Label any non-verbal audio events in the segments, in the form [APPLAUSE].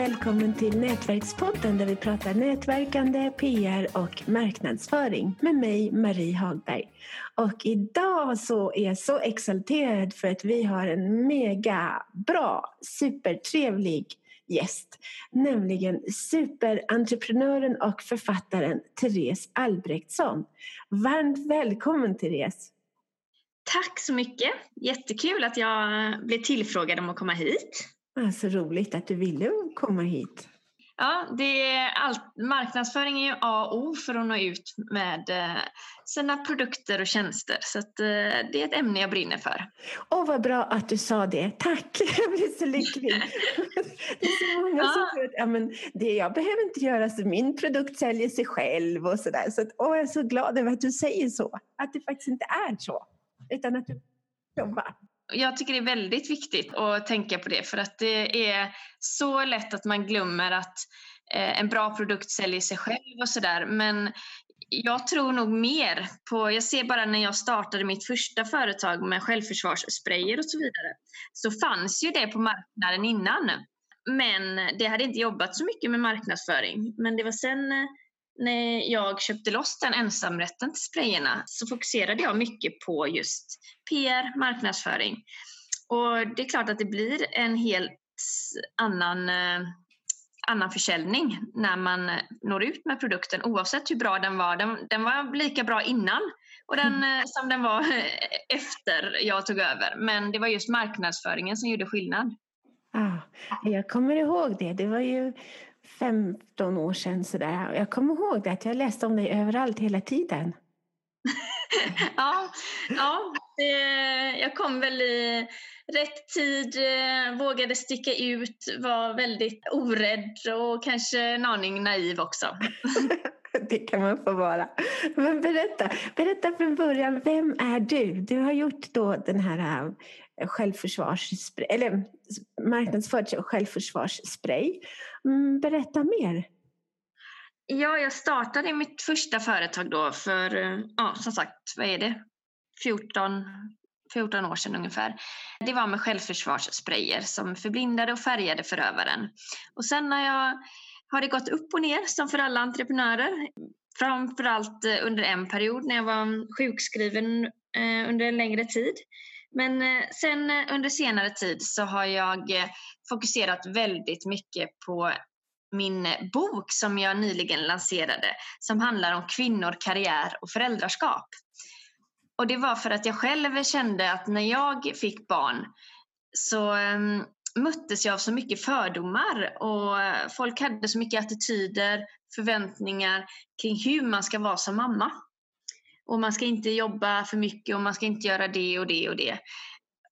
välkommen till Nätverkspodden där vi pratar nätverkande, PR och marknadsföring med mig Marie Hagberg. Och idag så är jag så exalterad för att vi har en mega bra, supertrevlig gäst, nämligen superentreprenören och författaren Therese Albrektsson. Varmt välkommen Therese! Tack så mycket! Jättekul att jag blev tillfrågad om att komma hit. Ja, så roligt att du ville komma hit. Ja, det är allt, marknadsföring är ju A och O för att nå ut med eh, sina produkter och tjänster. Så eh, det är ett ämne jag brinner för. Åh, vad bra att du sa det. Tack! [LAUGHS] Jag blir så lycklig. det är så många ja. som tror att ja, men det, jag behöver inte göra så. Min produkt säljer sig själv och sådär. Så att, åh, jag är så glad över att du säger så. Att det faktiskt inte är så. Utan att du jobbar. Jag tycker det är väldigt viktigt att tänka på det för att det är så lätt att man glömmer att eh, en bra produkt säljer sig själv och sådär. Men jag tror nog mer på, jag ser bara när jag startade mitt första företag med självförsvarssprayer och så vidare, så fanns ju det på marknaden innan. Men det hade inte jobbat så mycket med marknadsföring. Men det var sen eh, när jag köpte loss den ensamrätten till sprayerna så fokuserade jag mycket på just PR, marknadsföring. Och det är klart att det blir en helt annan, eh, annan försäljning när man når ut med produkten oavsett hur bra den var. Den, den var lika bra innan och den, mm. som den var [LAUGHS] efter jag tog över. Men det var just marknadsföringen som gjorde skillnad. Ah, jag kommer ihåg det. Det var ju 15 år sedan sådär. Jag kommer ihåg det att jag läste om dig överallt hela tiden. [LAUGHS] ja, ja jag kom väl i rätt tid, eh, vågade sticka ut, var väldigt orädd och kanske en aning naiv också. [LAUGHS] det kan man få vara. Men berätta, berätta från början, vem är du? Du har gjort då den här eh, självförsvarsspray, eller marknadsfört självförsvarsspray. Berätta mer. Ja, jag startade mitt första företag då för, eh, ja, som sagt, vad är det? 14, 14 år sedan ungefär. Det var med självförsvarssprayer som förblindade och färgade förövaren. Och sen när jag, har det gått upp och ner som för alla entreprenörer. Framförallt eh, under en period när jag var sjukskriven eh, under en längre tid. Men eh, sen under senare tid så har jag fokuserat väldigt mycket på min bok som jag nyligen lanserade som handlar om kvinnor, karriär och föräldraskap. Och det var för att jag själv kände att när jag fick barn så ehm, möttes jag av så mycket fördomar och folk hade så mycket attityder, förväntningar kring hur man ska vara som mamma. Och man ska inte jobba för mycket och man ska inte göra det och det och det.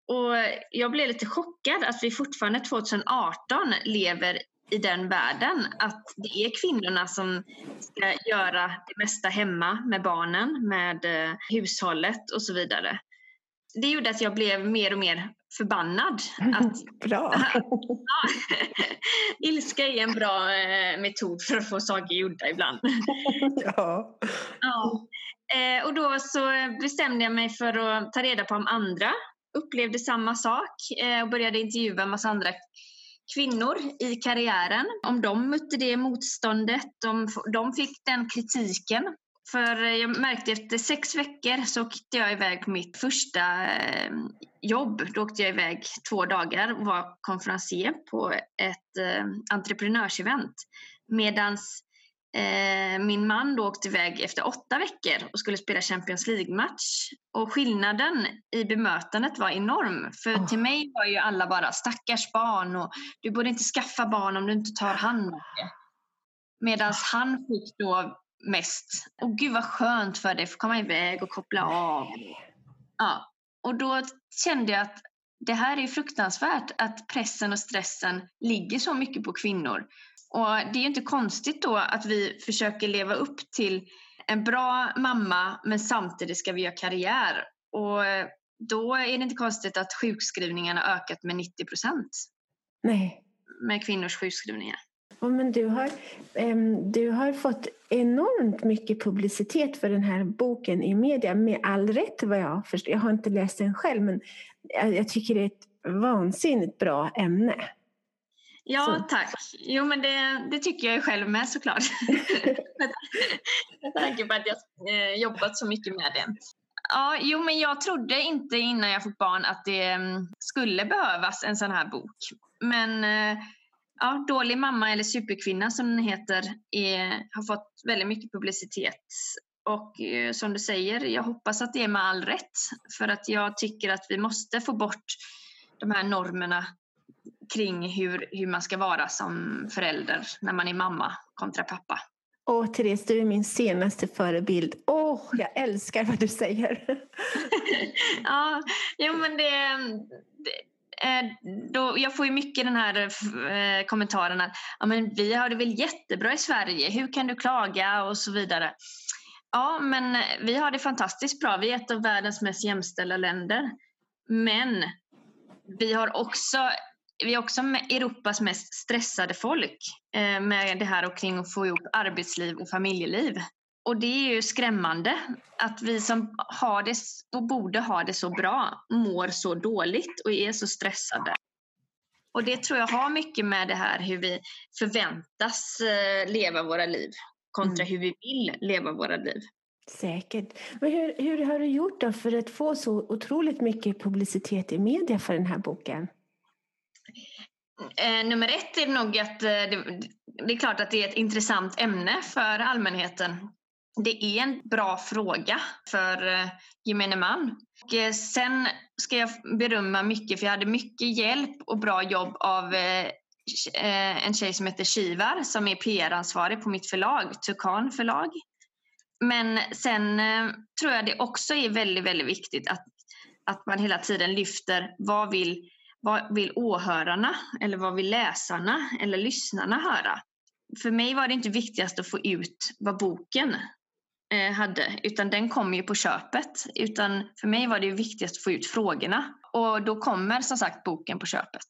Och jag blev lite chockad att vi fortfarande 2018 lever i den världen att det är kvinnorna som ska göra det mesta hemma med barnen, med eh, hushållet och så vidare. Det gjorde att jag blev mer och mer förbannad. Att, bra! ja, [LAUGHS] ilska är en bra eh, metod för att få saker gjorda ibland. [LAUGHS] ja. ja. Eh, och då så bestämde jag mig för att ta reda på om andra upplevde samma sak och började intervjua en massa andra kvinnor i karriären, om de mötte det motståndet, om de fick den kritiken. För jag märkte efter sex veckor så åkte jag iväg på mitt första eh, jobb. Då åkte jag iväg två dagar och var konferencier på ett eh, entreprenörsevent. Medans Eh, min man då åkte iväg efter åtta veckor och skulle spela Champions League-match. Och skillnaden i bemötandet var enorm. För oh. till mig var ju alla bara stackars barn och du borde inte skaffa barn om du inte tar hand om det. Medan oh. han fick då mest, och gud vad skönt för dig, att komma iväg och koppla av. Ja. Och då kände jag att det här är fruktansvärt att pressen och stressen ligger så mycket på kvinnor. Och det är inte konstigt då att vi försöker leva upp till en bra mamma men samtidigt ska vi göra karriär. Och då är det inte konstigt att sjukskrivningarna ökat med 90 procent. Nej. Med kvinnors sjukskrivningar. Ja, men du, har, um, du har fått enormt mycket publicitet för den här boken i media, med all rätt vad jag förstår. Jag har inte läst den själv, men jag, jag tycker det är ett vansinnigt bra ämne. Ja, så. tack. Jo, men det, det, tycker jag själv med såklart. med tanke på att jag eh, jobbat så mycket med det. Ja, jo, men jag trodde inte innan jag fick barn att det mm, skulle behövas en sån här bok. Men eh, ja, Dålig mamma eller superkvinna som den heter är, har fått väldigt mycket publicitet. Och eh, som du säger, jag hoppas att det är med all rätt. För att jag tycker att vi måste få bort de här normerna kring hur, hur man ska vara som förälder när man är mamma kontra pappa. Åh, Therese, du är min senaste förebild. Åh, jag älskar vad du säger. [LAUGHS] ja, jo, men det, det Eh, då, jag får ju mycket den här eh, eh kommentaren att ja, men vi har det väl jättebra i Sverige, hur kan du klaga och så vidare. Ja, men eh, vi har det fantastiskt bra. Vi är ett av världens mest jämställda länder. Men vi har också vi är också Europas mest stressade folk eh, med det här och kring att få ihop arbetsliv och familjeliv. Och det är ju skrämmande att vi som har det och borde ha det så bra mår så dåligt och är så stressade. Och det tror jag har mycket med det här hur vi förväntas eh, leva våra liv kontra mm. hur vi vill leva våra liv. Säkert. Men hur, hur har du gjort då för att få så otroligt mycket publicitet i media för den här boken? Eh, nummer ett är nog att eh, det, det, är klart att det är ett intressant ämne för allmänheten. Det är en bra fråga för eh, gemene man. Och, eh, sen ska jag berömma mycket, för jag hade mycket hjälp och bra jobb av eh, en tjej som heter Shivar som är PR-ansvarig på mitt förlag, Tukan förlag. Men sen tror jag det också är väldigt, väldigt viktigt att, att man hela tiden lyfter vad vill vad vill åhörarna eller vad vill läsarna eller lyssnarna höra? För mig var det inte viktigast att få ut vad boken hade, utan den kom ju på köpet. Utan för mig var det viktigast att få ut frågorna. Och då kommer som sagt boken på köpet.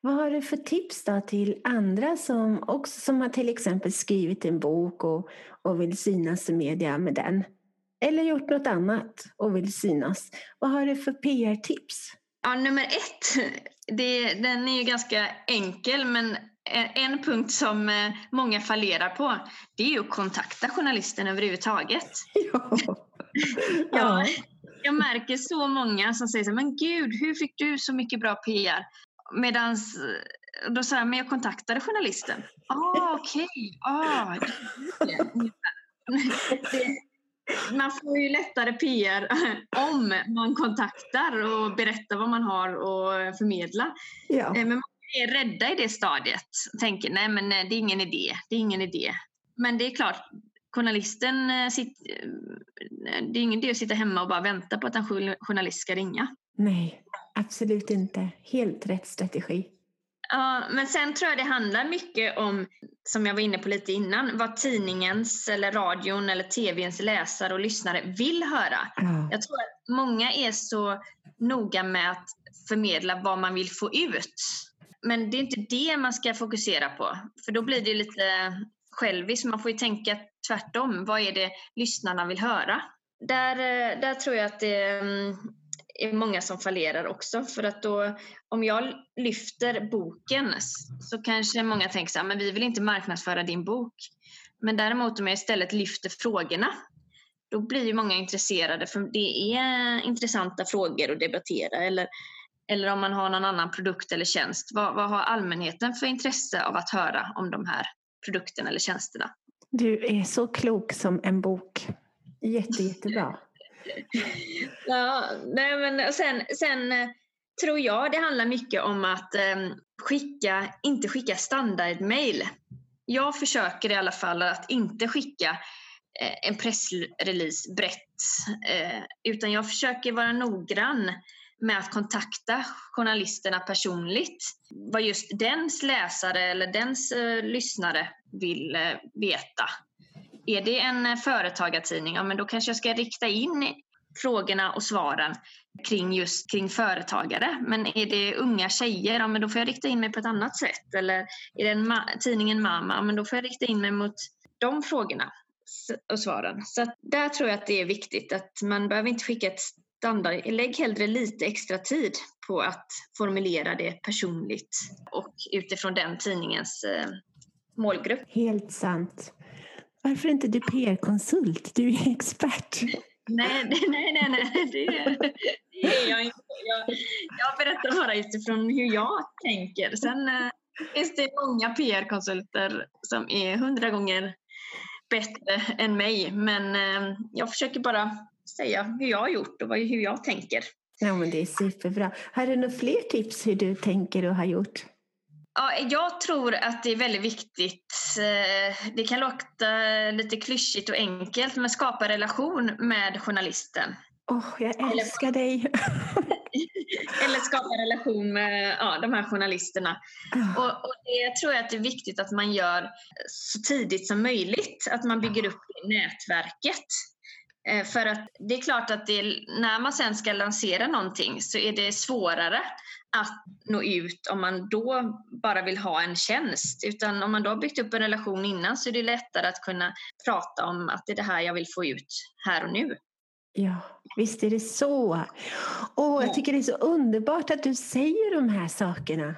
Vad har du för tips då till andra som, också, som har till exempel skrivit en bok och, och vill synas i media med den? Eller gjort något annat och vill synas. Vad har du för PR-tips? Ja, nummer ett, det, den är ju ganska enkel men en punkt som eh, många fallerar på det är ju att kontakta journalisten överhuvudtaget. [LAUGHS] Ja. ja. Jag märker så många som säger så men gud, hur fick du så mycket bra PR? Medan då säger jag, men jag kontaktade journalisten. Ah, okej. Okay. Ah, [LAUGHS] man får ju lättare PR [LAUGHS] om man kontaktar och berättar vad man har att förmedla. Ja. Eh, men är rädda i det stadiet. Tänker nej men eh, det är ingen idé, det är ingen idé. Men det är klart, journalisten, eh, det är ingen idé att sitta hemma och bara vänta på att en journalist ska ringa. Nej, absolut inte. Helt rätt strategi. Ja, men sen tror jag det handlar mycket om, som jag var inne på lite innan, vad tidningens eller radion eller tvns läsare och lyssnare vill höra. Mm. Jag tror att många är så noga med att förmedla vad man vill få ut. Men det är inte det man ska fokusera på, för då blir det lite själviskt. Man får ju tänka tvärtom. Vad är det lyssnarna vill höra? Där, eh, där tror jag att det mm, är många som fallerar också. För att då, om jag lyfter boken så kanske många tänker så här, men vi vill inte marknadsföra din bok. Men däremot om jag istället lyfter frågorna, då blir ju många intresserade för det är intressanta frågor att debattera. Eller, eller om man har någon annan produkt eller tjänst, vad, vad har allmänheten för intresse av att höra om de här produkterna eller tjänsterna? Du är så klok som en bok. Jätte, jättebra [LAUGHS] ja, nej men sen, sen eh, tror jag det handlar mycket om att eh, skicka, inte skicka standardmail. Jag försöker i alla fall att inte skicka eh, en pressrelease brett, eh, utan jag försöker vara noggrann med att kontakta journalisterna personligt. Vad just dens läsare eller dens eh, lyssnare vill eh, veta. Är det en eh, företagartidning, ja men då kanske jag ska rikta in frågorna och svaren kring just kring företagare. Men är det unga tjejer, ja men då får jag rikta in mig på ett annat sätt. Eller är det en ma tidningen Mama, ja men då får jag rikta in mig mot de frågorna och svaren. Så där tror jag att det är viktigt att man behöver inte skicka ett standard. Lägg hellre lite extra tid på att formulera det personligt och utifrån den tidningens eh, målgrupp. Helt sant. Varför inte du PR-konsult? Du är expert. [LAUGHS] Nej, nej, nej, nej. Det, det är jag inte. Jag, jag berättar bara utifrån hur jag tänker. Sen eh, finns det många PR-konsulter som är hundra gånger bättre än mig. Men eh, jag försöker bara säga hur jag har gjort och hur jag tänker. Ja, men det är superbra. Har du några fler tips hur du tänker och har gjort? Ja, jag tror att det är väldigt viktigt. Eh, det kan låta lite klyschigt och enkelt, men skapa relation med journalisten. Åh, oh, jag älskar eller, dig! [LAUGHS] eller skapa relation med ja, de här journalisterna. Oh. Och, och, det tror jag att det är viktigt att man gör så tidigt som möjligt, att man bygger upp nätverket. Eh, för att det är klart att det, när man sen ska lansera någonting så är det svårare att nå ut om man då bara vill ha en tjänst. Utan om man då har byggt upp en relation innan så är det lättare att kunna prata om att det är det här jag vill få ut här och nu. Ja, visst är det så. Och jag tycker det är så underbart att du säger de här sakerna.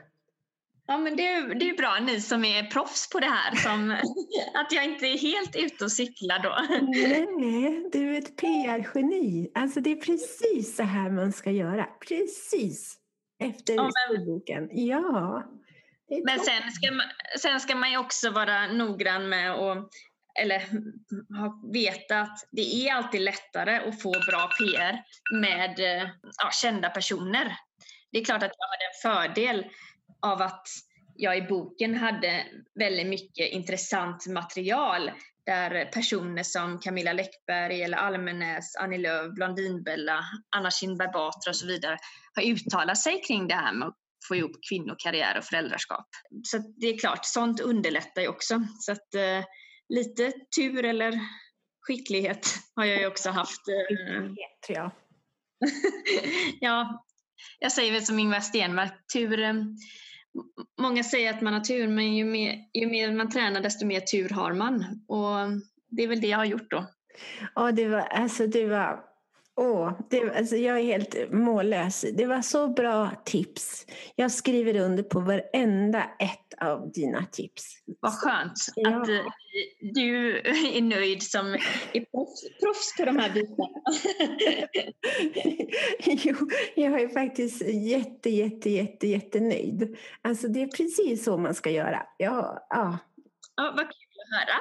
Ja, men det, är, det är bra ni som är proffs på det här. Som, [LAUGHS] att jag inte är helt ute och cyklar då. Nej, [LAUGHS] du är ett PR-geni. Alltså det är precis så här man ska göra. Precis. Efter ja, men, Ja. Men sen ska, man, sen ska man ju också vara noggrann med att eller veta att det är alltid lättare att få bra PR med ja, kända personer. Det är klart att jag hade en fördel av att jag i boken hade väldigt mycket intressant material där personer som Camilla Läckberg eller Almenäs, Annie Lööf, Blondinbella, Anna Kinberg Batra och så vidare har uttalat sig kring det här med att få ihop kvinnokarriär och föräldraskap. Så det är klart, sånt underlättar ju också. Så att eh, lite tur eller skicklighet har jag ju också haft. Eh. Skicklighet, [LAUGHS] ja. ja, jag säger väl som Ingvar Stenmark, turen, eh, många säger att man har tur, men ju mer, ju mer man tränar desto mer tur har man. Och det är väl det jag har gjort då. Ja, det var, alltså, det var Åh, det, alltså jag är helt mållös. Det var så bra tips. Jag skriver under på varenda ett av dina tips. Vad skönt ja. att uh, du är nöjd som är proffs på de här bitarna. [LAUGHS] jo, jag är faktiskt jätte, jätte, jätte, jättenöjd. Alltså det är precis så man ska göra. Ja, ja. ja vad kul att höra.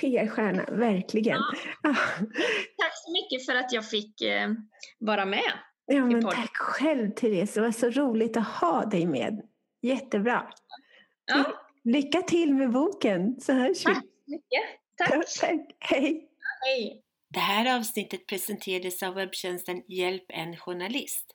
PR-stjärna, verkligen. Ja. Tack så mycket för att jag fick eh, vara med. Ja, men tack själv Therese, det var så roligt att ha dig med. Jättebra. Ja. Lycka till med boken så hörs vi. Tack så mycket. Tack. tack. Hej. Hej. Det här avsnittet presenterades av webbtjänsten Hjälp en journalist.